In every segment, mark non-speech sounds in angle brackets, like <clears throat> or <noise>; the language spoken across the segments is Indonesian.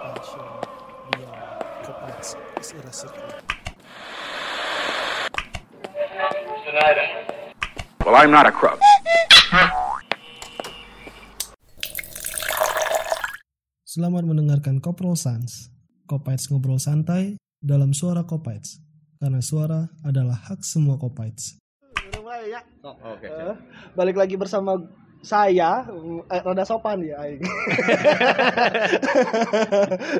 Passion, beyond, is. Well, I'm not a crook. Selamat mendengarkan Koprol Sans. Kopites ngobrol santai dalam suara Kopites. Karena suara adalah hak semua Kopites. Mulai ya. Oke. Eh, balik lagi bersama saya, eh, rada sopan ya. aing. <laughs>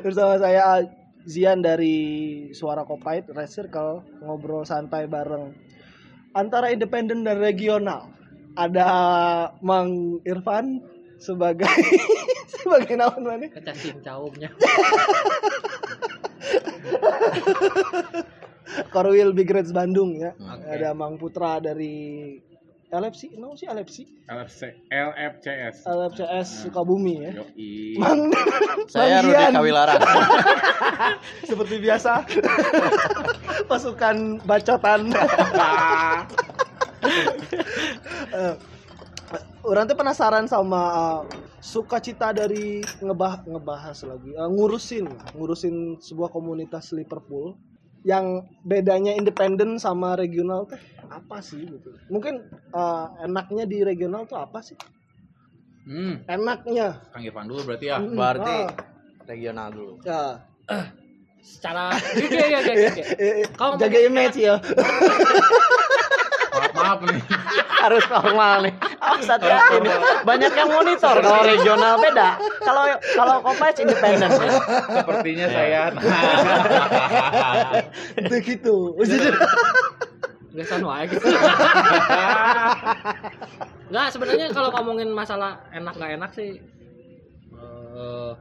bersama saya Zian dari Suara Kopait Red Circle ngobrol santai bareng antara independen dan regional. Ada Mang Irfan sebagai <laughs> sebagai naon mana? kecacing caumnya Korwil Big Reds Bandung ya. Oke. Ada Mang Putra dari LFC, no sih LFC, LFC, LFCS. LFCS Sukabumi ya. Yoi. Mang <laughs> Saya Rudi Gian. Kawilarang. <laughs> seperti biasa <laughs> pasukan bacotan Eh, orang tuh penasaran sama eh, sukacita dari ngebah ngebahas lagi eh, ngurusin ngurusin sebuah komunitas Liverpool yang bedanya independen sama regional teh apa sih gitu? Mungkin eh, enaknya di regional tuh apa sih? Hmm, enaknya. Kang Irfan dulu berarti ya. Mm, Berarti ah, regional dulu. ya. Secara oke Eh, eh, Kalau jaga image ya <laughs> Maaf, nih. <laughs> Harus formal nih. Awas hati-hati nih. Banyak yang monitor kalau regional beda. Kalau kalau Kopaits independen. <laughs> Sepertinya saya. <laughs> itu gitu nggak aja gitu nggak sebenarnya kalau ngomongin masalah enak nggak enak sih eh,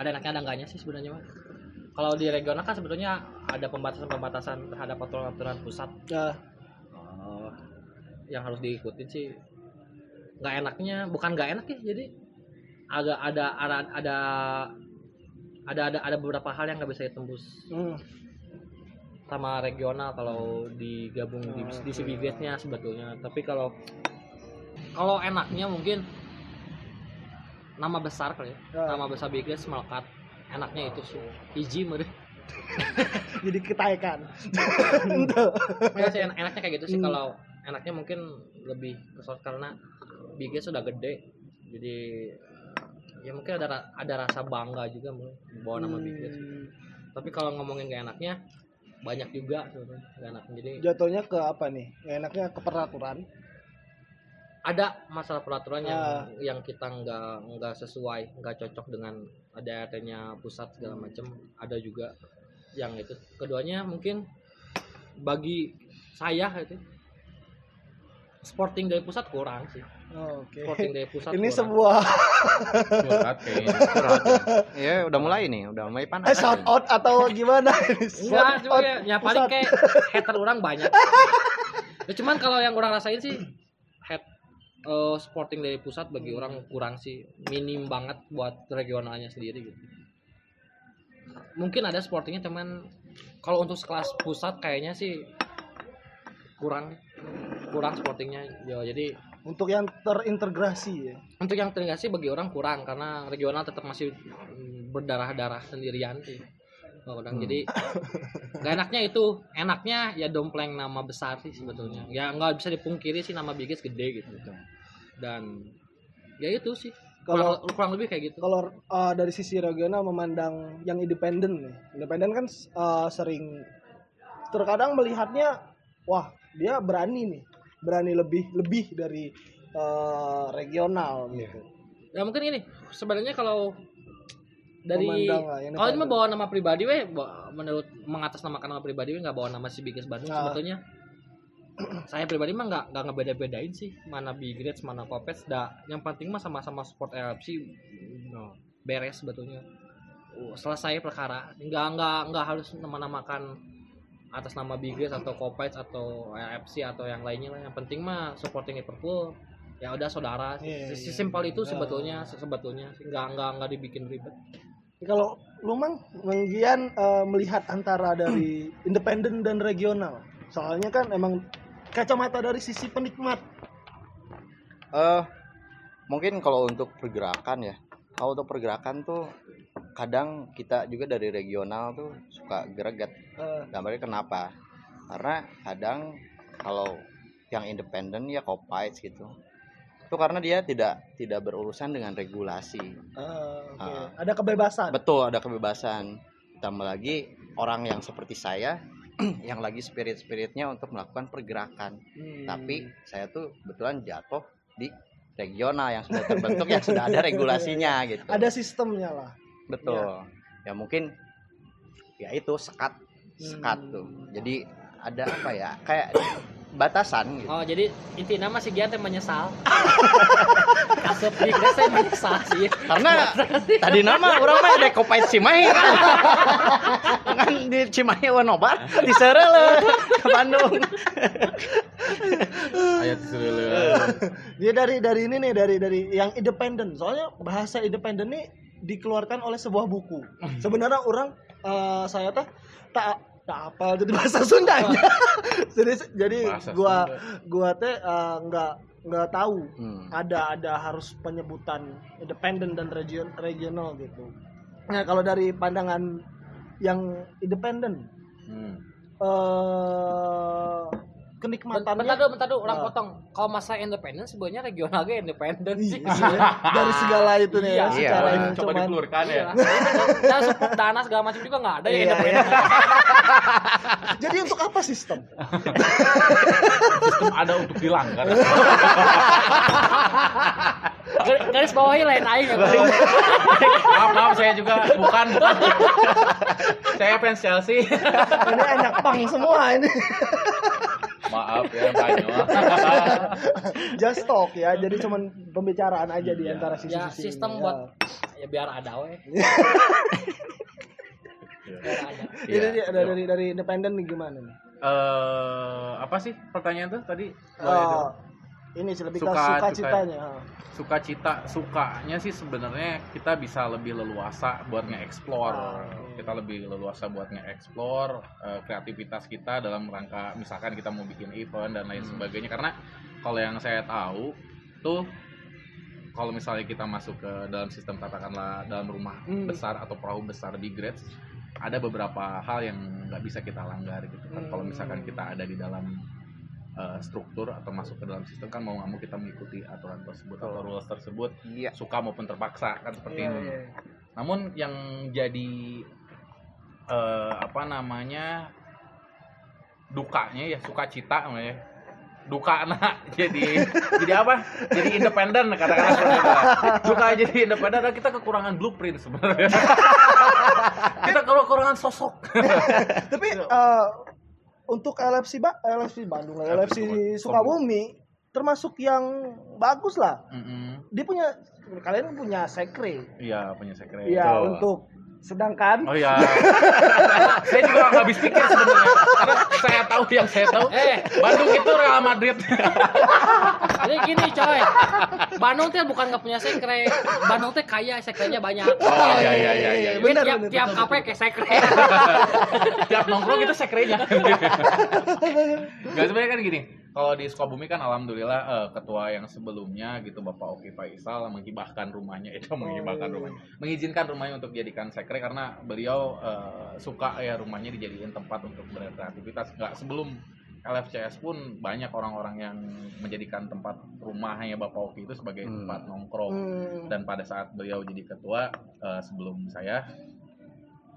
ada enaknya ada enggaknya sih sebenarnya mah kalau di regional kan sebetulnya ada pembatasan-pembatasan terhadap aturan-aturan pusat ya yang harus diikutin sih nggak enaknya bukan nggak enak ya jadi agak ada ada ada ada ada, ada beberapa hal yang nggak bisa ditembus hmm. sama regional kalau digabung di, di nya sebetulnya tapi kalau kalau enaknya mungkin nama besar kali ya Ya. nama besar Big Reds melekat enaknya itu sih hiji meureun <laughs> jadi ketaikan itu ya enaknya kayak gitu sih Hmm. kalau enaknya mungkin lebih kesot karena Big Reds sudah gede. Jadi ya mungkin ada ada rasa bangga juga bawa nama Big Hmm, tapi kalau ngomongin gak enaknya banyak juga sebenarnya gak enaknya jadi jatuhnya ke apa nih? Nggak enaknya ke peraturan? Ada masalah peraturan yang Ah. yang kita nggak nggak sesuai nggak cocok dengan ADRT-nya pusat segala macam ada juga yang itu. Keduanya mungkin bagi saya itu sporting dari pusat kurang sih. Oh, oke. Sporting dari pusat ini kurang. sebuah Berat kayaknya. Ya udah mulai nih, udah mulai eh, panas. shout out atau gimana? Enggak cuma out ya, ya paling kayak hater orang banyak. Ya, cuman kalau yang orang rasain sih head eh, sporting dari pusat bagi orang kurang sih. Minim banget buat regionalnya sendiri gitu. Mungkin ada sportingnya cuman kalau untuk kelas pusat kayaknya sih kurang kurang sportingnya ya jadi untuk yang terintegrasi ya? untuk yang terintegrasi bagi orang kurang karena regional tetap masih mm, berdarah-darah sendirian sih. Kalau orang jadi <laughs> gak enaknya itu. Enaknya ya dompleng nama besar sih sebetulnya. Ya nggak bisa dipungkiri sih nama Bigis gede gitu. Dan ya itu sih. Kalau kurang, kurang lebih kayak gitu. kalau uh, dari sisi regional memandang yang independen nih. Independen kan uh, sering terkadang melihatnya wah dia berani nih berani lebih lebih dari uh, regional gitu. Ya mungkin ini sebenarnya kalau dari lah, ini kalau ini kan- mah bawa nama pribadi weh menurut mengatasnamakan nama pribadi weh nggak bawa nama si Biggest Bandung Ah. sebetulnya. <clears throat> Saya pribadi mah nggak nggak ngebeda-bedain sih mana Reds mana Kopets dah yang penting mah sama-sama sport LFC no, beres sebetulnya. Uh, selesai perkara. Nggak nggak nggak harus nama-namakan atas nama Big Reds atau Kopets atau LFC atau yang lainnya lah yang penting mah supporting Liverpool ya udah saudara Iya, Si- iya. simpel itu Ah. sebetulnya sebetulnya nggak nggak nggak dibikin ribet kalau lu mang menggian uh, melihat antara dari <clears throat> independen dan regional soalnya kan emang kacamata dari sisi penikmat Eh mungkin kalau untuk pergerakan ya. Kalau untuk pergerakan tuh kadang kita juga dari regional tuh suka greget. Eh, Gambarnya kenapa? Karena kadang kalau yang independen ya Kopites gitu. Itu karena dia tidak tidak berurusan dengan regulasi. oke. Ah. Ada kebebasan. Betul, ada kebebasan. Ditambah lagi orang yang seperti saya <clears throat> yang lagi spirit-spiritnya untuk melakukan pergerakan. Hmm. Tapi saya tuh kebetulan jatuh di regional yang sudah terbentuk yang sudah ada <laughs> regulasinya gitu. ada sistemnya lah. Betul. Ya mungkin ya itu sekat sekat Hmm. tuh. Jadi ada apa ya? Kayak batasan gitu. Oh jadi intinya masih Gian teh menyesal. <laughs> Asup di saya menyesal sih. Karena tadi nama orang mah ada kopait Cimahi kan. kan di Cimahi Wanoba di Serele ke Bandung. Ayat seluruh. Dia dari dari ini nih dari dari yang independen. Soalnya bahasa independen nih dikeluarkan oleh sebuah buku. Sebenarnya orang eh, saya teh tak tak apal jadi bahasa Sundanya. <laughs> jadi jadi Bahasa gua Sunda. gua teh eh, nggak nggak tahu Hmm. ada ada harus penyebutan independen dan region regional gitu. Nah kalau dari pandangan yang independen Hmm. eh kenikmatannya Bentar dulu, bentar dulu, orang Ah. potong. Kalau masalah independen sebenarnya regional ge independen sih. Iya, <laughs> dari segala itu nih ya Iya. secara Iya. ini Coba cuman dikeluarkan ya. Support dana segala macam juga nggak ada ya Iya, independen. <laughs> jadi untuk apa sistem <laughs> Sistem ada untuk dilanggar. Gar- Garis bawahi lain aing ya. maaf, maaf saya juga bukan bukan. saya fans Chelsea. ini anak pang semua ini maaf ya <laughs> banyak. just talk ya jadi cuman pembicaraan aja di antara Ya sisi sistem buat ya biar ada we. Ini Iya. dia ada dari dari independen nih gimana nih Eh, apa sih pertanyaan tuh tadi? Eh, ini sih lebih Suka- suka suka- citanya suka cita sukanya sih sebenarnya kita bisa lebih leluasa buat nge-explore Ah, kita lebih leluasa buat nge-explore eh, kreativitas kita dalam rangka misalkan kita mau bikin event dan lain Hmm. sebagainya karena kalau yang saya tahu tuh kalau misalnya kita masuk ke dalam sistem katakanlah dalam rumah Hmm. besar atau perahu besar di grades ada beberapa hal yang nggak bisa kita langgar gitu kan kalau Hmm. misalkan kita ada di dalam uh, struktur atau masuk ke dalam sistem kan mau nggak mau kita mengikuti aturan tersebut atau rules tersebut Iya. suka maupun terpaksa kan seperti Iya, itu iya. namun yang jadi eh, apa namanya dukanya ya sukacita namanya duka nah <laughs> jadi jadi apa jadi independen katakanlah seperti itu lah. duka jadi independen dan kita kekurangan blueprint sebenarnya <laughs> kita kekurangan sosok tapi eh, untuk LFC ba LFC Bandung lah, LFC Sukabumi termasuk yang bagus lah Mm-mm. dia punya kalian punya sekre iya punya sekret Iya untuk sedangkan Oh iya. <laughs> saya juga nggak habis pikir sebenarnya. Tahu yang saya tahu. Eh. Bandung itu Real Madrid. <laughs> Jadi gini coy. Bandung teh bukan nggak punya sekre. Bandung teh kaya, sekrenya banyak. Oh iya iya iya iya. Jadi Benar, tiap benar, tiap kafe kayak sekre. <laughs> Tiap nongkrong itu sekrenya. <laughs> Gak sebenarnya kan gini. Kalau di Sukabumi kan alhamdulillah eh, ketua yang sebelumnya gitu Bapak Oki Faisal menghibahkan rumahnya <laughs> itu menghibahkan rumahnya. Mengizinkan rumahnya untuk dijadikan sekre karena beliau eh, suka ya rumahnya dijadiin tempat untuk berkreativitas. Nggak sebelum LFCS pun banyak orang-orang yang menjadikan tempat rumahnya Bapak Oki itu sebagai Hmm. tempat nongkrong. Hmm, dan pada saat beliau jadi ketua eh, sebelum saya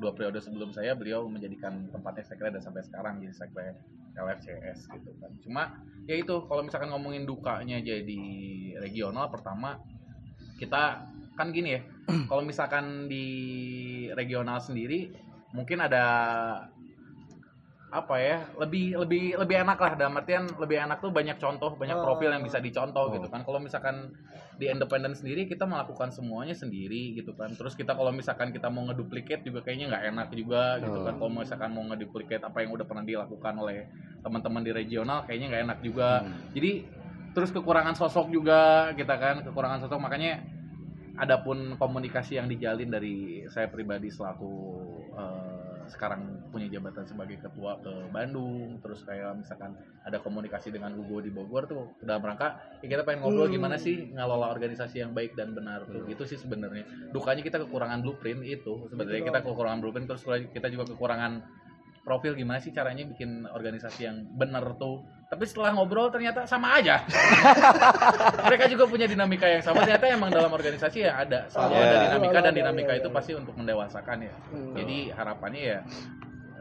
dua periode sebelum saya beliau menjadikan tempatnya sekre dan sampai sekarang jadi sekre LFCS gitu kan. Cuma ya itu kalau misalkan ngomongin dukanya jadi regional pertama kita kan gini ya <clears throat> kalau misalkan di regional sendiri mungkin ada apa ya lebih lebih lebih enak lah. Dalam artian lebih enak tuh banyak contoh banyak Oh. profil yang bisa dicontoh gitu kan. Kalau misalkan di independen sendiri kita melakukan semuanya sendiri gitu kan. Terus kita kalau misalkan kita mau ngeduplikat juga kayaknya nggak enak juga gitu kan. Kalau misalkan mau ngeduplikat apa yang udah pernah dilakukan oleh teman-teman di regional kayaknya nggak enak juga. Jadi terus kekurangan sosok juga kita kan kekurangan sosok. Makanya adapun komunikasi yang dijalin dari saya pribadi selaku eh, sekarang punya jabatan sebagai ketua ke Bandung terus kayak misalkan ada komunikasi dengan Hugo di Bogor tuh dalam rangka ya kita pengen ngobrol Hmm. gimana sih ngalola organisasi yang baik dan benar tuh itu sih sebenarnya. Dukanya kita kekurangan blueprint itu sebenarnya kita kekurangan blueprint terus kita juga kekurangan profil gimana sih caranya bikin organisasi yang benar tuh tapi setelah ngobrol ternyata sama aja <laughs> mereka juga punya dinamika yang sama ternyata emang dalam organisasi ya ada selalu Iya. ada dinamika dan dinamika iya, itu iya. pasti untuk mendewasakan ya Hmm. jadi harapannya ya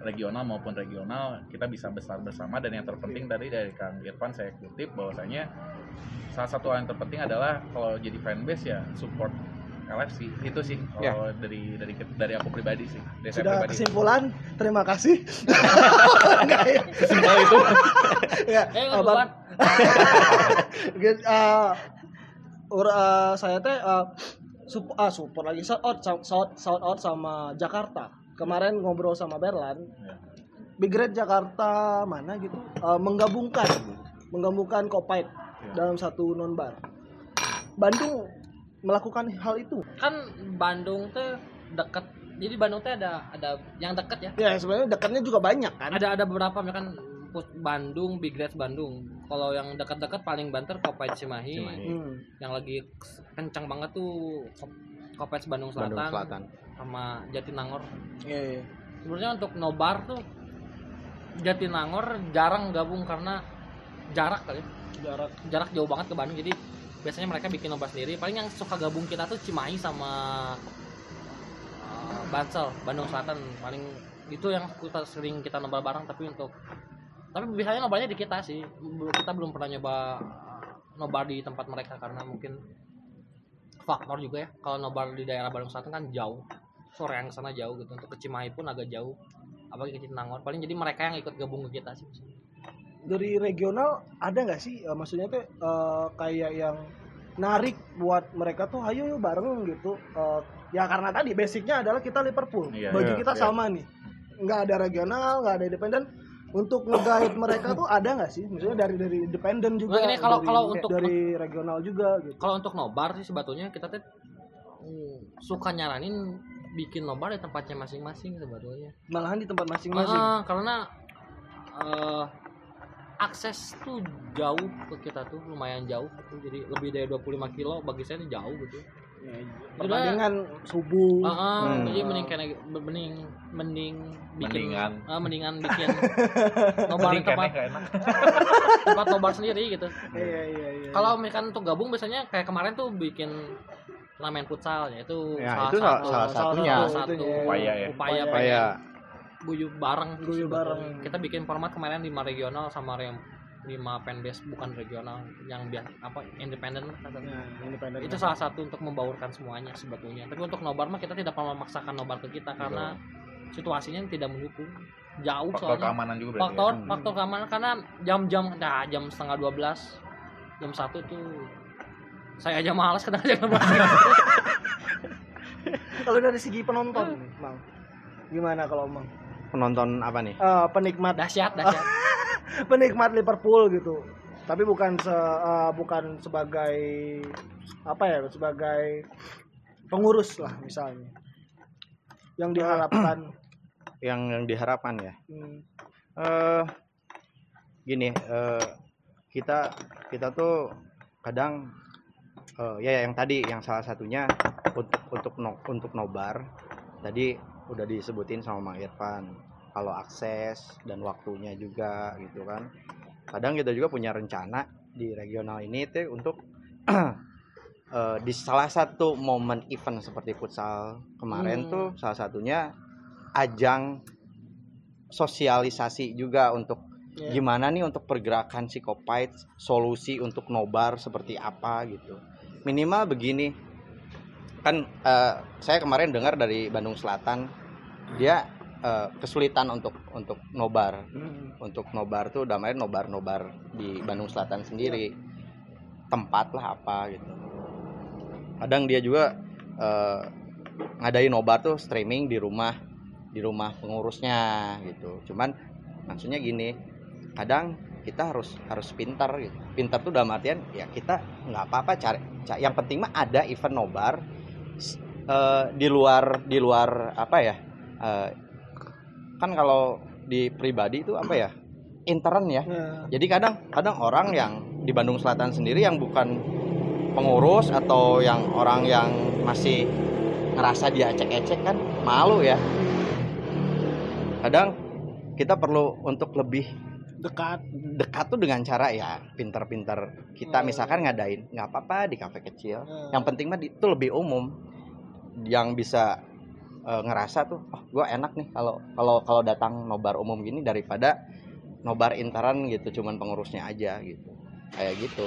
regional maupun regional kita bisa besar bersama dan yang terpenting tadi dari Kang Irfan saya kutip bahwasanya salah satu hal yang terpenting adalah kalau jadi fanbase ya support LFC itu sih kalau dari dari dari aku pribadi sih. Dari saya Sudah pribadi. kesimpulan, terima kasih. <laughs> Enggak ya. Itu. Ya, Eh, abang- Bang. Gitu, eh, ur- eh, saya teh eh, sup- ah, support lagi. Shout out shout, shout out sama Jakarta. Kemarin ngobrol sama Berlan. Ya. Big Red Jakarta mana gitu? Eh, menggabungkan. Menggabungkan Kopait dalam satu non bar. Bandung melakukan hal itu. Kan Bandung tuh deket. Jadi Bandung tuh ada ada yang deket ya? Ya sebenarnya dekatnya juga banyak kan. Ada ada beberapa Pus- Bandung Big Reds Bandung. Kalau yang dekat-dekat paling banter Kopet Cimahi, Cimahi. Hmm. yang lagi kencang banget tuh Kop- Kopet Bandung Selatan, Bandung Selatan. sama Jatinangor. Iya, iya. sebenarnya untuk nobar tuh Jatinangor jarang gabung karena jarak kali jarak. Jarak jauh banget ke Bandung. Jadi biasanya mereka bikin nobar sendiri. Paling yang suka gabung kita tuh Cimahi sama uh, Bansel Bandung Selatan. Paling itu yang kita sering kita nobar bareng tapi untuk tapi biasanya nobarnya di kita sih. Kita belum pernah nyoba nobar di tempat mereka karena mungkin faktor juga ya. Kalau nobar di daerah Bandung Selatan kan jauh. Sore yang sana jauh gitu. Untuk ke Cimahi pun agak jauh. Apalagi ke Jatinangor paling jadi mereka yang ikut gabung ke kita sih dari regional ada nggak sih eh, maksudnya tuh eh, kayak yang narik buat mereka tuh ayo yuk bareng gitu. Eh, ya karena tadi basicnya adalah kita Liverpool. Iya, baju iya, kita iya. sama nih. Nggak ada regional nggak ada independen. Untuk nge-guide mereka tuh ada nggak sih? Misalnya dari dari independen juga Nah, ini kalau- dari, kalau untuk- dari regional juga gitu. kalau untuk nobar sih sebetulnya kita tuh mm, suka nyaranin bikin nobar di tempatnya masing-masing sebetulnya. malahan di tempat masing-masing. Ah, karena eh, akses tuh jauh ke kita tuh lumayan jauh gitu. jadi lebih dari 25 kilo bagi saya ini jauh gitu. Ya, perbandingan subuh Ah, ah, Hmm. jadi mending kena mending mending bikin Mendingan. ah, mendingan bikin <laughs> nobar tempat <laughs> tempat nobar sendiri gitu. iya iya iya Kalau misalkan untuk gabung biasanya kayak kemarin tuh bikin turnamen futsal ya itu Ya, salah itu satu salah- salah satunya. salah satu Itunya, ya. Upaya ya. upaya Upaya. Guyup bareng Guyup bareng. kita bikin format kemarin lima regional sama rem lima fanbase bukan regional yang biasa apa independen lah katanya. Nah, independen itu salah satu untuk membaurkan semuanya sebetulnya. Tapi untuk nobar mah kita tidak pernah memaksakan nobar ke kita karena situasinya tidak mendukung. Jauh faktor soalnya. keamanan juga berarti faktor ya? faktor keamanan karena jam-jam nah jam setengah 12 jam satu tuh saya aja malas kadang jam 12 <laughs> kalau dari segi penonton nih mang gimana kalau mang penonton apa nih? Eh, penikmat. Dahsyat <laughs> dahsyat. Penikmat Liverpool gitu. Tapi bukan se eh, bukan sebagai apa ya sebagai pengurus lah misalnya. Yang diharapkan. <clears throat> Yang yang diharapkan ya. hmm, eh gini eh kita kita tuh kadang eh, ya yang tadi yang salah satunya untuk untuk no, untuk nobar tadi udah disebutin sama Mang Irfan kalau akses dan waktunya juga gitu kan kadang kita juga punya rencana di regional ini tuh untuk <clears throat> eh, di salah satu momen event seperti futsal kemarin Hmm. tuh salah satunya ajang sosialisasi juga untuk Iya. gimana nih untuk pergerakan psikopait solusi untuk nobar seperti apa gitu minimal begini kan eh, saya kemarin dengar dari Bandung Selatan dia eh, kesulitan untuk untuk nobar. Hmm, untuk nobar tuh damai nobar nobar di Bandung Selatan sendiri. Tempat lah apa gitu. Kadang dia juga eh, ngadain nobar tuh streaming di rumah di rumah pengurusnya gitu. Cuman maksudnya gini kadang kita harus harus pintar gitu. Pintar tuh dalam artian ya kita nggak apa-apa cari ca- yang penting mah ada event nobar eh, di luar di luar apa ya? Eh, kan kalau di pribadi itu apa ya? Intern ya. Nah, jadi kadang kadang orang yang di Bandung Selatan sendiri yang bukan pengurus atau yang orang yang masih ngerasa dia ecek-ecek kan malu ya. Kadang kita perlu untuk lebih dekat. dekat tuh dengan cara ya pinter-pinter kita Hmm. misalkan ngadain nggak apa-apa di kafe kecil. Hmm. yang penting mah itu lebih umum yang bisa eh, ngerasa tuh oh gue enak nih kalau kalau kalau datang nobar umum gini daripada nobar intern gitu cuman pengurusnya aja gitu kayak gitu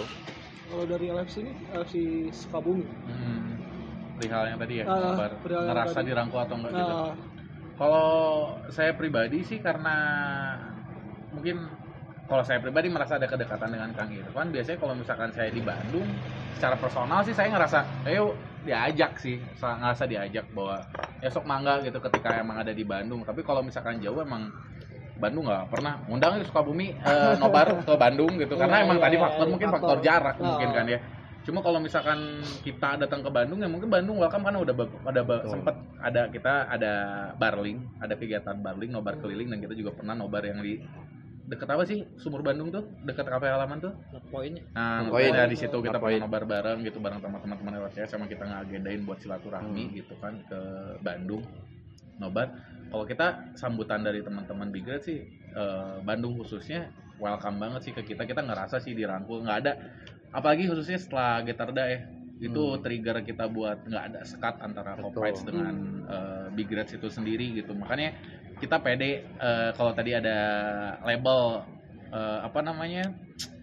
kalau dari LFC ini LFC Sukabumi Hmm. Perihal yang tadi ya, Ah, perihal yang ngerasa tadi. dirangkul atau enggak gitu. nah, Kalau saya pribadi sih karena mungkin kalau saya pribadi merasa ada kedekatan dengan Kang Irfan, biasanya kalau misalkan saya di Bandung, secara personal sih saya ngerasa, ayo diajak sih, sa- ngerasa diajak bahwa esok mangga gitu ketika emang ada di Bandung. Tapi kalau misalkan jauh emang Bandung nggak pernah. Undang ke Sukabumi eh, <laughs> nobar ke Bandung gitu. Karena Iya, emang iya, tadi iya, faktor mungkin faktor. jarak mungkin kan ya. Cuma kalau misalkan kita datang ke Bandung ya mungkin Bandung welcome karena udah ada sempet ada kita ada barling ada kegiatan barling nobar keliling dan kita juga pernah nobar yang di deket apa sih? Sumur Bandung tuh? Deket kafe halaman tuh? Poinnya nah Poin. pokoknya di situ kita pernah nobar bareng gitu bareng sama teman-teman LCS sama kita ngagendain buat silaturahmi Hmm. gitu kan ke Bandung. Nobar. Kalau kita sambutan dari teman-teman Big Red sih eh, Bandung khususnya welcome banget sih ke kita. Kita ngerasa sih dirangkul. Nggak ada. Apalagi khususnya setelah Getarda ya itu Hmm. trigger kita buat nggak ada sekat antara Betul. Dengan eh, Big Reds itu sendiri gitu makanya kita pede eh, kalau tadi ada label eh, apa namanya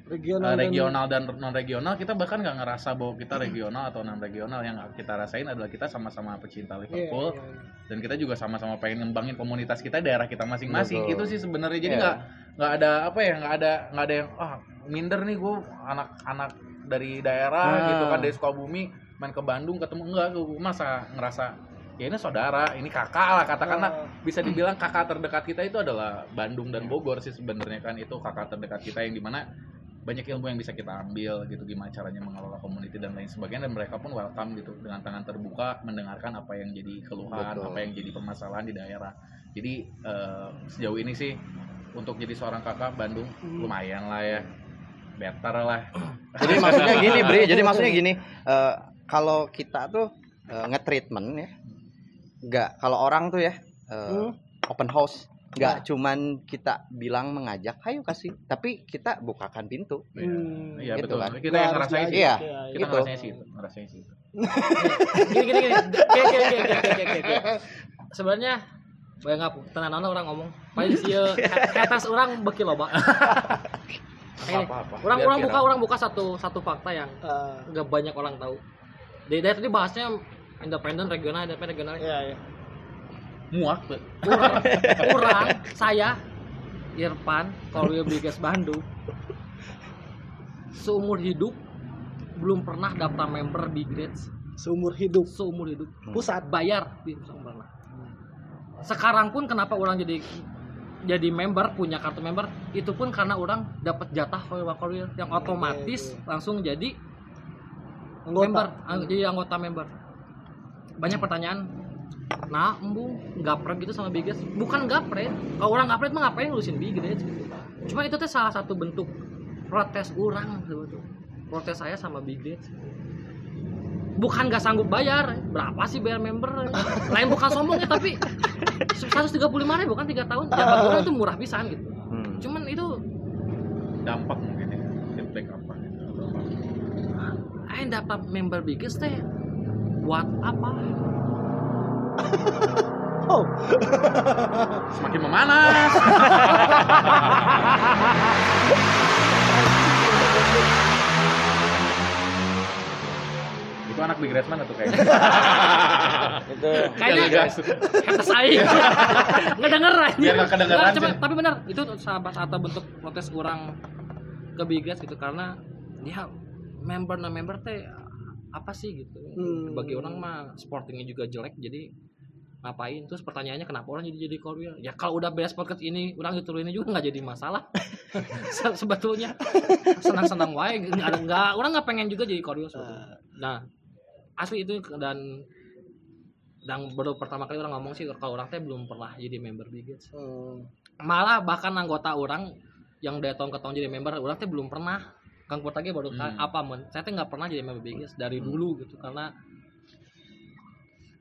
regional, dan- regional dan non regional kita bahkan nggak ngerasa bahwa kita regional atau non regional yang kita rasain adalah kita sama-sama pecinta Iya, Liverpool iya, iya. dan kita juga sama-sama pengen ngembangin komunitas kita daerah kita masing-masing itu sih sebenarnya jadi Iya. nggak nggak ada apa ya nggak ada nggak ada yang ah minder nih gue anak-anak dari daerah Nah. gitu kan dari Sukabumi main ke Bandung ketemu enggak gue masa ngerasa ya ini saudara ini kakak lah katakanlah. Ah, bisa dibilang kakak terdekat kita itu adalah Bandung dan Bogor sih sebenarnya kan itu kakak terdekat kita yang di mana banyak ilmu yang bisa kita ambil gitu gimana caranya mengelola community dan lain sebagainya dan mereka pun welcome gitu dengan tangan terbuka mendengarkan apa yang jadi keluhan Betul. apa yang jadi permasalahan di daerah. Jadi eh, sejauh ini sih untuk jadi seorang kakak Bandung lumayan lah ya better lah. <clears throat> Jadi maksudnya gini Bri jadi maksudnya gini eh, kalau kita tuh eh, nge-treatment ya nggak kalau orang tuh ya eh, Hmm. open house nggak cuman kita bilang mengajak ayo kasih. Tapi kita bukakan pintu. Hmm. iya Gitu betul. kan. kita yang harus ngerasain sih. Iya. diajak, kita gitu. ngerasain sih itu ngerasain sih <laughs> gini gini gini. Oke, oke, oke, oke, sebenarnya bayang ngap tenan orang ngomong. Paling <laughs> sih atas orang beki loba <laughs> Ini, Apa-apa. orang Biar orang buka orang buka satu satu fakta yang Ah, nggak banyak orang tahu. Dari, dari tadi bahasnya independen regional independen regional. Iya, iya. muak tuh kurang. <laughs> Kurang. Saya Irfan kalau Bigas Bandung seumur hidup belum pernah daftar member di grades seumur hidup. Seumur hidup. Pusat. Bayar. Di belum pernah sekarang pun kenapa orang jadi jadi member punya kartu member itu pun karena orang dapat jatah Wakorwil yang otomatis langsung jadi anggota. member ang- jadi anggota member. Banyak pertanyaan. Nah embung gapret gitu sama Bigas. Bukan gapret kalau orang gapret mah ngapain ngurusin Bigas gitu cuma itu tuh salah satu bentuk protes orang sebetulnya protes saya sama Bigas bukan gak sanggup bayar berapa sih bayar member lain bukan sombong ya tapi 135 ribu kan tiga tahun ya orang itu murah pisan gitu Hmm. cuman itu dampak mungkin ya feedback apa gitu. Aing dapat member biggest teh buat apa? <laughs> oh semakin memanas <laughs> itu anak Big Red mana tuh kayaknya itu Kayaknya Gas. kata saya nggak denger aja. Biar nggak kedengeran, cuma- Cen. tapi benar itu sahabat atau bentuk protes orang ke bigas gitu karena dia member na member teh apa sih gitu. Hmm. Bagi orang mah sportingnya juga jelek jadi ngapain terus pertanyaannya kenapa orang jadi jadi korwil ya kalau udah beres podcast ini orang diturunin juga nggak jadi masalah <laughs> Se- sebetulnya senang senang wae nggak ada- nggak orang nggak pengen juga jadi korwil sebetulnya. nah asli itu dan dan baru pertama kali orang ngomong sih kalau orang teh belum pernah jadi member Biggest Hmm. malah bahkan anggota orang yang dari tahun ke tahun jadi member orang teh belum pernah Kang Purtage baru Hmm. apa men saya teh nggak pernah jadi member Biggest dari Hmm. dulu gitu karena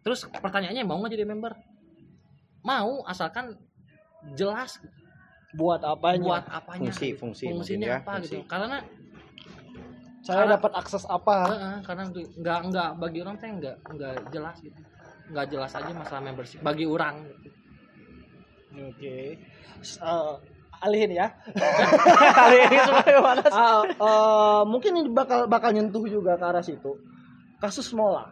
terus pertanyaannya mau nggak jadi member mau asalkan jelas buat apanya buat apanya Fungsi, gitu. fungsi fungsinya ya, apa fungsi. gitu karena saya karena- dapat akses apa? Heeh, karena tuh nggak nggak bagi orang teh nggak nggak jelas gitu. Nggak jelas aja masalah membership bagi orang gitu. oke. S- eh, alihin ya. <laughs> Alihin gimana sih? Ah, eh, mungkin ini bakal bakal nyentuh juga ke arah situ. Kasus Mola.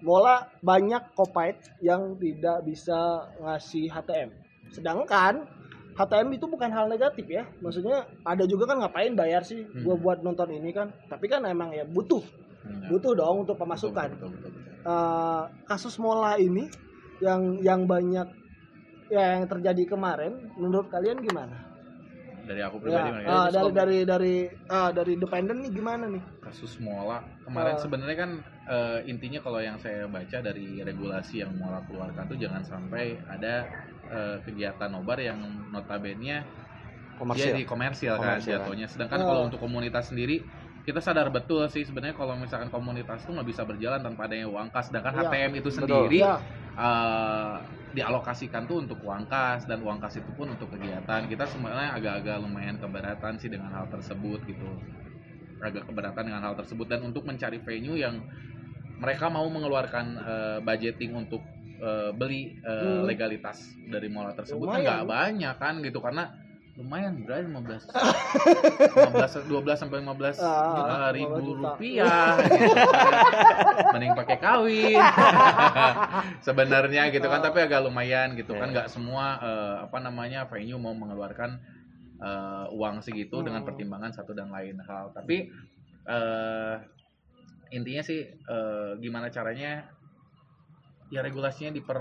Mola banyak kopait yang tidak bisa ngasih HTM sedangkan HTM itu bukan hal negatif ya maksudnya ada juga kan ngapain bayar sih gua buat nonton ini kan tapi kan emang ya butuh Hmm. butuh dong untuk pemasukan Betul, betul, betul, betul. Eh, kasus Mola ini yang yang banyak ya yang terjadi kemarin menurut kalian gimana? Dari aku Ya, pribadi Mas. ah, dari dari dari ah, dari independen nih gimana nih? kasus Mola kemarin Ah. sebenarnya kan eh, intinya kalau yang saya baca dari regulasi yang Mola keluarkan tuh jangan sampai ada eh, kegiatan nobar yang notabene dia komersil di komersial, kan Komersial. jatuhnya sedangkan Oh. kalau untuk komunitas sendiri kita sadar betul sih sebenarnya kalau misalkan komunitas tuh nggak bisa berjalan tanpa adanya uang kas sedangkan Iya, HTM itu betul. sendiri Ya, eh, dialokasikan tuh untuk uang kas dan uang kas itu pun untuk kegiatan. Kita sebenarnya agak-agak lumayan keberatan sih dengan hal tersebut gitu. Agak keberatan dengan hal tersebut. Dan untuk mencari venue yang mereka mau mengeluarkan eh, budgeting untuk eh, beli Hmm. legalitas dari mola tersebut kan nggak banyak kan gitu. Karena lumayan berarti 15 15 12 sampai 15 Ah, ribu 15 juta. rupiah gitu <laughs> kan. mending pakai kawin <laughs> sebenarnya gitu kan tapi agak lumayan gitu kan Iya. nggak semua eh, apa namanya venue mau mengeluarkan eh, uang segitu dengan Hmm. pertimbangan satu dan lain hal tapi eh, intinya sih eh, gimana caranya ya regulasinya diper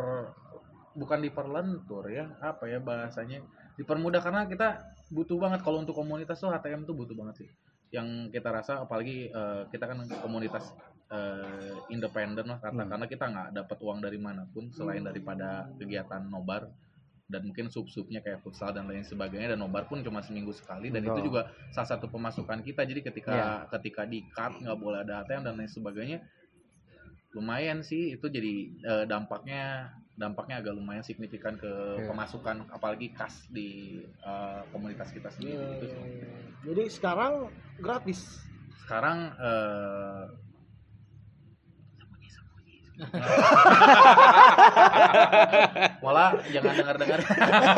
bukan diperlentur ya apa ya bahasanya dipermudah karena kita butuh banget. Kalau untuk komunitas tuh HTM tuh butuh banget sih. Yang kita rasa apalagi eh, kita kan komunitas eh, independen lah karena Hmm. karena kita nggak dapat uang dari mana pun selain daripada kegiatan nobar dan mungkin sub-subnya kayak futsal dan lain sebagainya. Dan nobar pun cuma seminggu sekali. Dan itu Betul. juga salah satu pemasukan kita. Jadi ketika Iya. ketika di cut nggak boleh ada ATM dan lain sebagainya lumayan sih. Itu jadi eh, dampaknya dampaknya agak lumayan signifikan ke Iya. pemasukan apalagi kas di eh, komunitas kita sendiri ya, gitu sih. ya. Jadi sekarang gratis. sekarang eh, <laughs> <laughs> Wala jangan dengar-dengar.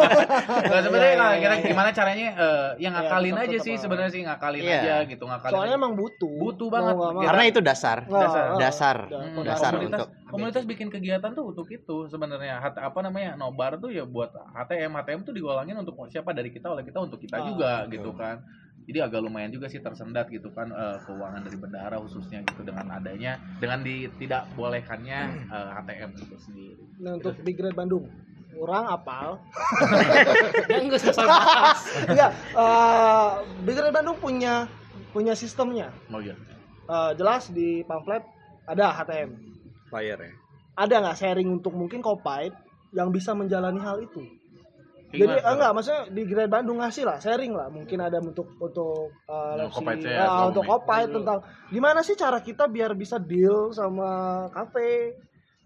<laughs> Nggak sebenarnya Iya, iya, kira iya. gimana caranya eh, yang ngakalin tetap- aja sih sebenarnya sih ngakalin Iya. aja gitu ngakalin. Soalnya aja. emang butuh. Butuh Mau banget. nggak mau. karena itu dasar dasar. Dasar. da- Hmm, fondasi. dasar komunitas, untuk- komunitas bikin kegiatan tuh untuk itu sebenarnya Hat- apa namanya nobar tuh ya buat HTM HTM tuh digolongin untuk siapa dari kita oleh kita untuk kita Ah, juga betul. gitu kan jadi agak lumayan juga sih tersendat gitu kan eh, keuangan dari bendahara khususnya gitu dengan adanya dengan di tidak bolehkannya eh, HTM itu sendiri Nah, untuk Big Red Bandung. Orang apal. <laughs> yang nggak selesai bahas Enggak, eh, Big Red Bandung punya punya sistemnya. oh iya Eh, jelas di pamflet ada HTM. bayar ya Ada nggak sharing untuk mungkin Kopait yang bisa menjalani hal itu? Jadi eh, enggak, maksudnya di Grade Bandung ngasih lah, sharing lah. Mungkin ada untuk untuk uh, Untuk LFC, Kopait saya, ya, atau untuk Umi. Kopait tentang gimana sih cara kita biar bisa deal sama kafe,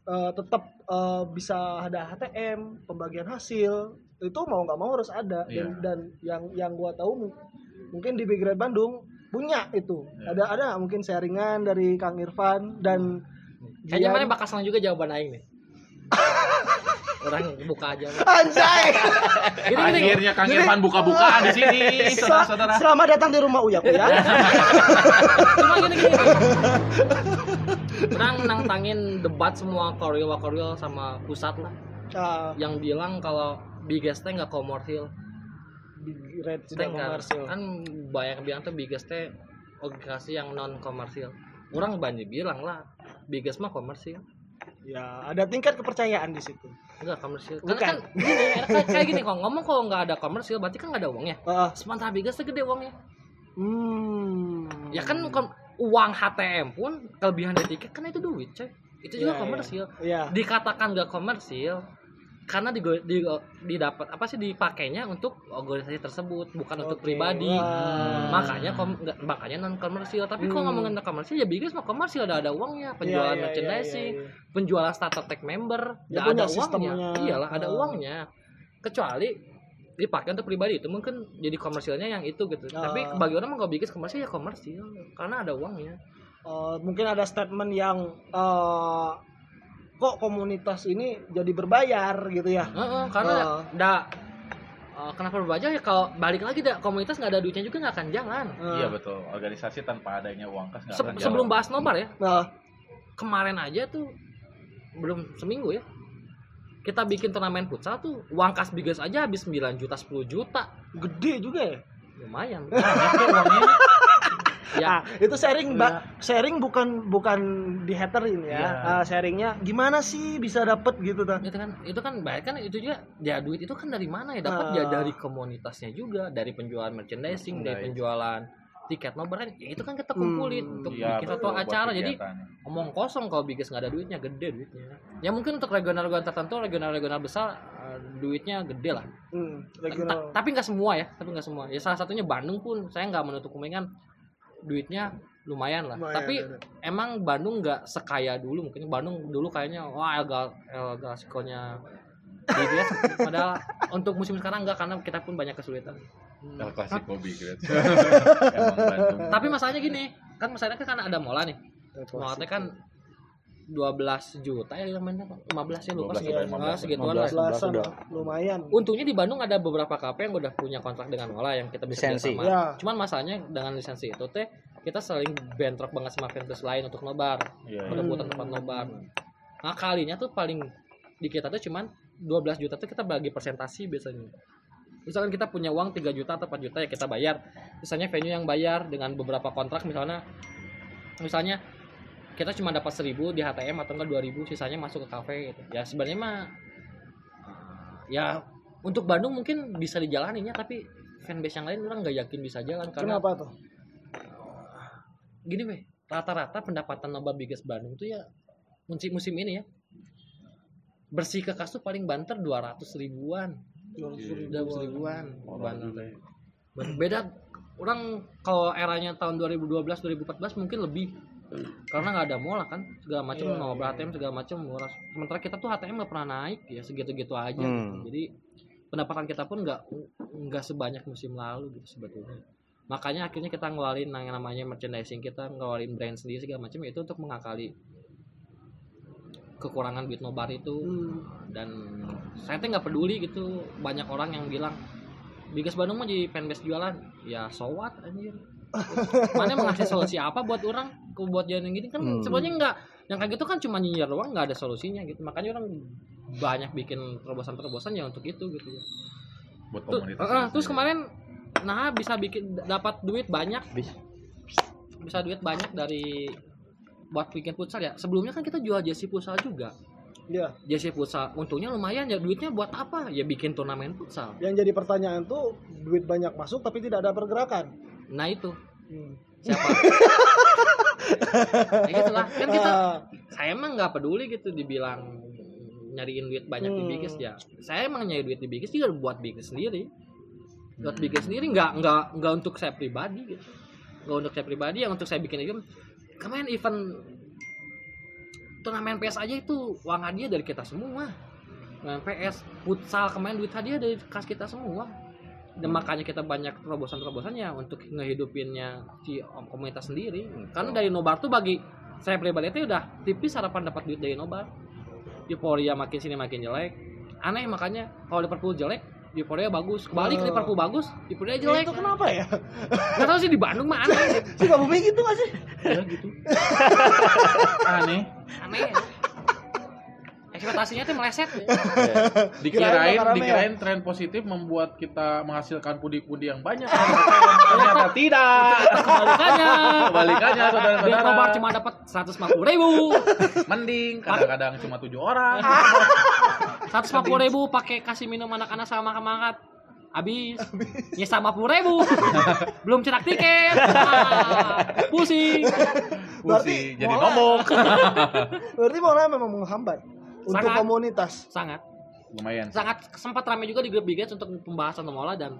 eh, tetap eh, bisa ada HTM, pembagian hasil. Itu mau nggak mau harus ada. Dan, Iya. dan yang yang gua tahu mu- mungkin di Big Red Bandung punya itu. Iya. Ada ada mungkin sharingan dari Kang Irfan dan kayaknya mana bakal juga jawaban aing nih <laughs> orang buka aja. Anjay. gini gini akhirnya Kang Irfan buka-bukaan di sini Sel- saudara-saudara. Selamat datang di rumah Uya Uya. cuma gini gini orang nantangin debat semua koril koril sama pusat lah. Ah, yang bilang kalau biggest nggak komersil. Big Red tidak nggak- komersil. kan banyak bilang tuh biggest organisasi yang non komersil orang banyak bilang lah biggest mah komersil Ya, ada tingkat kepercayaan di situ. enggak komersil Bukan. karena kan gini kayak, kayak gini kok ngomong kalau nggak ada komersil berarti kan nggak ada uangnya Ah, sementara biggest teh gede uangnya hmm. ya kan uang HTM pun kelebihan dari tiket kan itu duit coy itu juga Iya, komersil Iya. dikatakan gak komersil karena di, di, didapat apa sih dipakainya untuk organisasi tersebut bukan untuk Oke. pribadi Wah. makanya kom, nggak- makanya non komersil tapi kalau Hmm. ngomongin non komersil ya Biggest mah komersil ada ada uangnya penjualan Iya, iya, merchandising iya, iya. penjualan starter pack member punya ada uangnya sistemnya. iyalah ada Oh. uangnya kecuali dipakai untuk pribadi itu mungkin jadi komersilnya yang itu gitu tapi Oh. bagi orang kalau Biggest komersil ya komersil karena ada uangnya Eh, mungkin ada statement yang eh, kok komunitas ini jadi berbayar gitu ya. Heeh, karena ndak eh, kenapa berbaca ya kalau balik lagi dah komunitas nggak ada duitnya juga nggak akan jalan Eh, Iya betul. Organisasi tanpa adanya uang kas nggak Se- akan jalan. sebelum bahas nobar ya Nah, kemarin aja tuh belum seminggu ya kita bikin turnamen futsal tuh uang kas biggest aja habis 9 juta 10 juta gede juga ya. lumayan uangnya. <laughs> ya Ah, itu sharing Mbak. Sharing bukan bukan di haterin ya. Iya. Ah, sharingnya gimana sih bisa dapet gitu kan. itu kan itu kan baik kan itu juga ya duit itu kan dari mana ya dapat Ah. ya dari komunitasnya juga dari penjualan merchandising dari Nice. penjualan tiket nobar kan ya itu kan kita kumpulin Hmm, untuk Iya, bikin betul, satu acara jadi omong kosong kalau biggest nggak ada duitnya gede duitnya ya mungkin untuk regional-regional tertentu regional-regional besar eh, duitnya gede lah Hmm, Ta- regional. tapi nggak semua ya tapi nggak semua ya salah satunya Bandung pun saya nggak menutup kemungkinan duitnya lumayan lah. Lumayan, tapi ada. emang Bandung nggak sekaya dulu. Mungkin Bandung dulu kayaknya wah El, Gal- El Clasico-nya BBS <laughs> padahal untuk musim sekarang enggak karena kita pun banyak kesulitan. El Clasico Big Red. <laughs> Emang Bandung. tapi masalahnya gini kan masalahnya kan karena ada mola nih. Mola kan 12 juta ya yang mainnya 15 ya lupa 12 segitu sampai 15. Ah, segituan lah 12 udah. lumayan. untungnya di Bandung ada beberapa KP yang udah punya kontrak dengan Mola yang kita bisa Lisensi. kerjasama. Ya. Cuman masalahnya dengan lisensi itu teh kita saling bentrok banget sama vendors lain untuk nobar, Iya, iya. perebutan tempat nobar. Nah kalinya tuh paling di kita tuh cuman 12 juta tuh kita bagi persentasi biasanya. Misalkan kita punya uang 3 juta atau 4 juta ya kita bayar. Misalnya venue yang bayar dengan beberapa kontrak misalnya misalnya kita cuma dapat 1000 di HTM atau enggak 2000 sisanya masuk ke kafe gitu. Ya sebenarnya mah ya untuk Bandung mungkin bisa dijalaninya tapi fanbase yang lain orang nggak yakin bisa jalan karena Kenapa tuh? gini weh rata-rata pendapatan nobar biggest Bandung tuh ya musim musim ini ya bersih ke kas tuh paling banter 200 ribuan 200 ribuan Bandung tuh. beda orang kalau eranya tahun 2012 2014 mungkin lebih karena nggak ada mola kan segala macam nobar iya. HTM segala macam murah. Sementara kita tuh HTM nggak pernah naik ya segitu-gitu aja Hmm. jadi pendapatan kita pun nggak nggak sebanyak musim lalu gitu sebetulnya. Makanya akhirnya kita ngeluarin yang namanya merchandising kita ngeluarin brand sendiri segala macam itu untuk mengakali kekurangan duit nobar itu. Hmm. dan saya tuh nggak peduli gitu banyak orang yang bilang Bigas Bandung mah jadi fanbase jualan. Ya so what anjir? <laughs> Mana emang ngasih solusi apa buat orang ke buat jalan yang gini kan Hmm. sebenarnya nggak yang kayak gitu kan cuma nyinyir doang nggak ada solusinya gitu makanya orang banyak bikin terobosan-terobosan ya untuk itu gitu buat Tuh, komunitas. eh, eh, terus kemarin nah bisa bikin dapat duit banyak Bisa. bisa duit banyak dari buat bikin futsal ya sebelumnya kan kita jual jersey futsal juga Iya. jersey futsal untungnya lumayan ya duitnya buat apa ya bikin turnamen futsal Yang jadi pertanyaan tuh duit banyak masuk tapi tidak ada pergerakan. nah itu Hmm. siapa <laughs> ya gitu lah. Kan kita Ah, saya emang nggak peduli gitu dibilang nyariin duit banyak di Hmm. Biggest ya. Saya emang nyari duit di Biggest juga buat Biggest sendiri. Buat Biggest sendiri nggak nggak nggak untuk saya pribadi gitu. Nggak untuk saya pribadi yang untuk saya bikin event kemarin event turnamen PS aja itu uang hadiah dari kita semua. Turnamen PS futsal kemarin duit hadiah dari kas kita semua dan makanya kita banyak terobosan-terobosannya untuk ngehidupinnya si komunitas sendiri. Karena dari nobar tuh bagi saya pribadi itu udah tipis harapan dapat duit dari nobar. Euphoria makin sini makin jelek. Aneh makanya kalau Liverpool jelek Euphoria bagus. Balik Oh. Liverpool bagus Euphoria jelek. itu kenapa ya? nggak tahu sih di Bandung mah aneh. <laughs> Si bumi gitu gak sih? ya gitu. <laughs> Aneh. aneh ekspektasinya tuh meleset. Kirain <laughs> Dikirain dikirain tren positif membuat kita menghasilkan pundi-pundi yang banyak. <laughs> Ternyata tidak. kebalikannya. Kebalikannya di nobar saudara-saudara. cuma dapat 150 ribu. Mending kadang-kadang cuma tujuh orang. <laughs> 150 ribu pakai kasih minum anak-anak sama makan habis. Ya sama puluh ribu. Belum cetak tiket. Pusing. Pusing, jadi momok. Berarti Mola memang menghambat untuk Sangat. komunitas. sangat. Lumayan. sangat sempat ramai juga di grup Big Reds untuk pembahasan Mola dan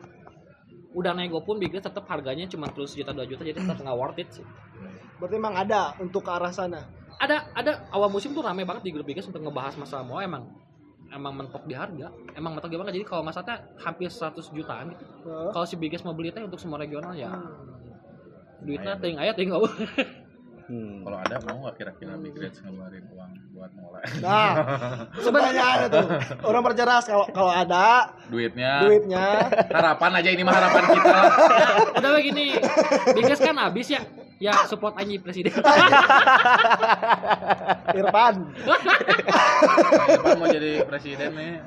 udah nego pun Big Reds tetap harganya cuma terus juta dua juta jadi tetap nggak worth it sih. Berarti memang ada untuk ke arah sana. ada ada. Awal musim tuh ramai banget di grup Big Reds untuk ngebahas masalah Mola emang emang mentok di harga. Emang mentok harga. Jadi kalau masalahnya hampir 100 jutaan gitu. Kalau si Big Reds mau beli teh untuk semua regional ya. Hmm. duitnya ting aya ting <laughs> Hmm. Kalau ada mau nggak kira-kira Reds ngeluarin uang buat mulai Nah, <laughs> sebenarnya ada tuh. Orang perjelas kalau kalau ada duitnya? duitnya Harapan aja ini mah harapan kita. lah. <laughs> udah begini Reds kan habis ya ya support aja presiden <laughs> Irfan. Irfan mau jadi presiden nih.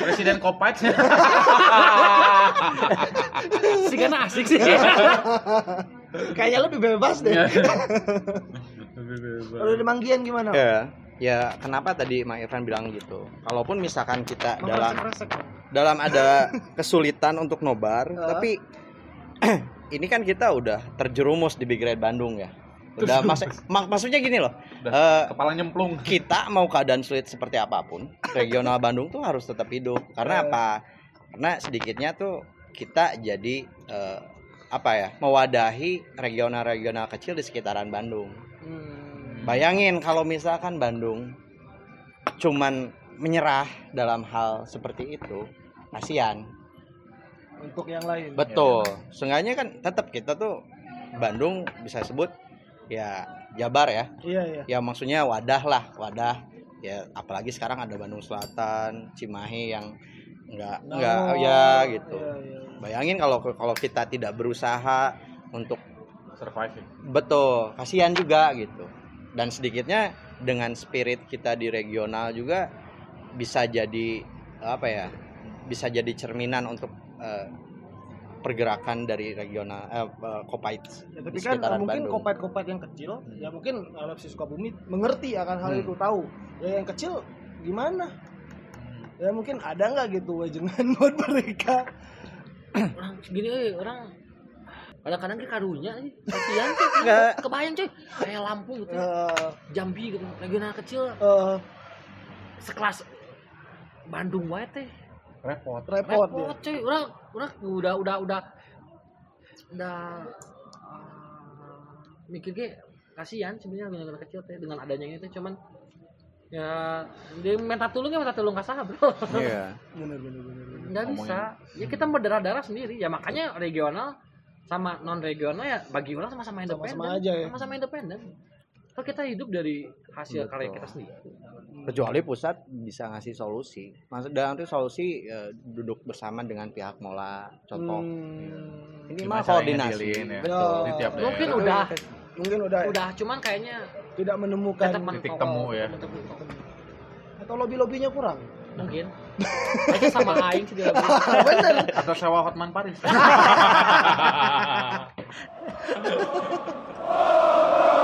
presiden Kopach. sih karena asik sih Kayaknya lebih bebas deh. <laughs> Kalau di Manggian gimana? Ya, ya kenapa tadi Mang Irfan bilang gitu? Kalaupun misalkan kita dalam Resek-resek. dalam ada <laughs> kesulitan untuk nobar, Heeh. tapi <clears throat> ini kan kita udah terjerumus di Big Red Bandung ya. Udah mas, mak- maksudnya gini loh. eh, Kepala nyemplung. <laughs> kita mau keadaan sulit seperti apa pun, regional Bandung tuh harus tetap hidup. Karena apa? Karena sedikitnya tuh kita jadi eh, apa ya? Mewadahi regional-regional kecil di sekitaran Bandung. Hmm. Bayangin kalau misalkan Bandung cuman menyerah dalam hal seperti itu, kasihan. Untuk yang lain. Betul. Seenggaknya kan tetap kita tuh Bandung bisa sebut ya Jabar ya. Iya, iya. Ya maksudnya wadah lah, wadah. Ya apalagi sekarang ada Bandung Selatan, Cimahi yang enggak enggak Oh, ya gitu. Iya, iya. Bayangin kalau kalau kita tidak berusaha untuk Survive. ya. betul, kasihan juga gitu. Dan sedikitnya dengan spirit kita di regional juga bisa jadi apa ya? Bisa jadi cerminan untuk eh, pergerakan dari regional eh, eh, Kopites Ya, tapi kan mungkin kopet-kopet yang kecil, ya mungkin LFC Sukabumi mengerti akan hal Hmm. itu tahu. Ya yang kecil gimana? Ya mungkin ada nggak gitu wajengan <laughs> buat mereka. orang gini euy, orang kadang-kadang ke karunya nih <laughs> kasihan cuy. Nggak. kebayang cuy. Kayak Lampung gitu. Eh, Jambi gitu. Regional kecil. Eh, sekelas Bandung wae teh. Repot. repot, repot ya. cuy. Orang orang udah udah udah udah ah, mikir ge kasihan sebenarnya regional kecil teh dengan adanya ini teh cuman ya dia minta tolong ya minta tolong kasah bro. Iya. <laughs> Bener, bener, bener, bener. nggak bisa. Ya kita berdarah-darah sendiri. Ya makanya regional sama non regional ya bagi orang sama-sama independen. Sama-sama aja ya. sama-sama independen. Kalau kita hidup dari hasil Betul. karya kita sendiri. Kecuali pusat bisa ngasih solusi. Maksud dalam itu solusi eh, duduk bersama dengan pihak mola contoh. Hmm, ini Gimana mah koordinasi. ya? betul. Di tiap mungkin daerah. udah mungkin udah, ya, udah cuman kayaknya tidak menemukan titik temu ya. tetap mentok. atau lobby-lobbynya kurang. mungkin aja sama aing sih dia <laughs> Bener. Atau sewa Hotman Paris. <laughs>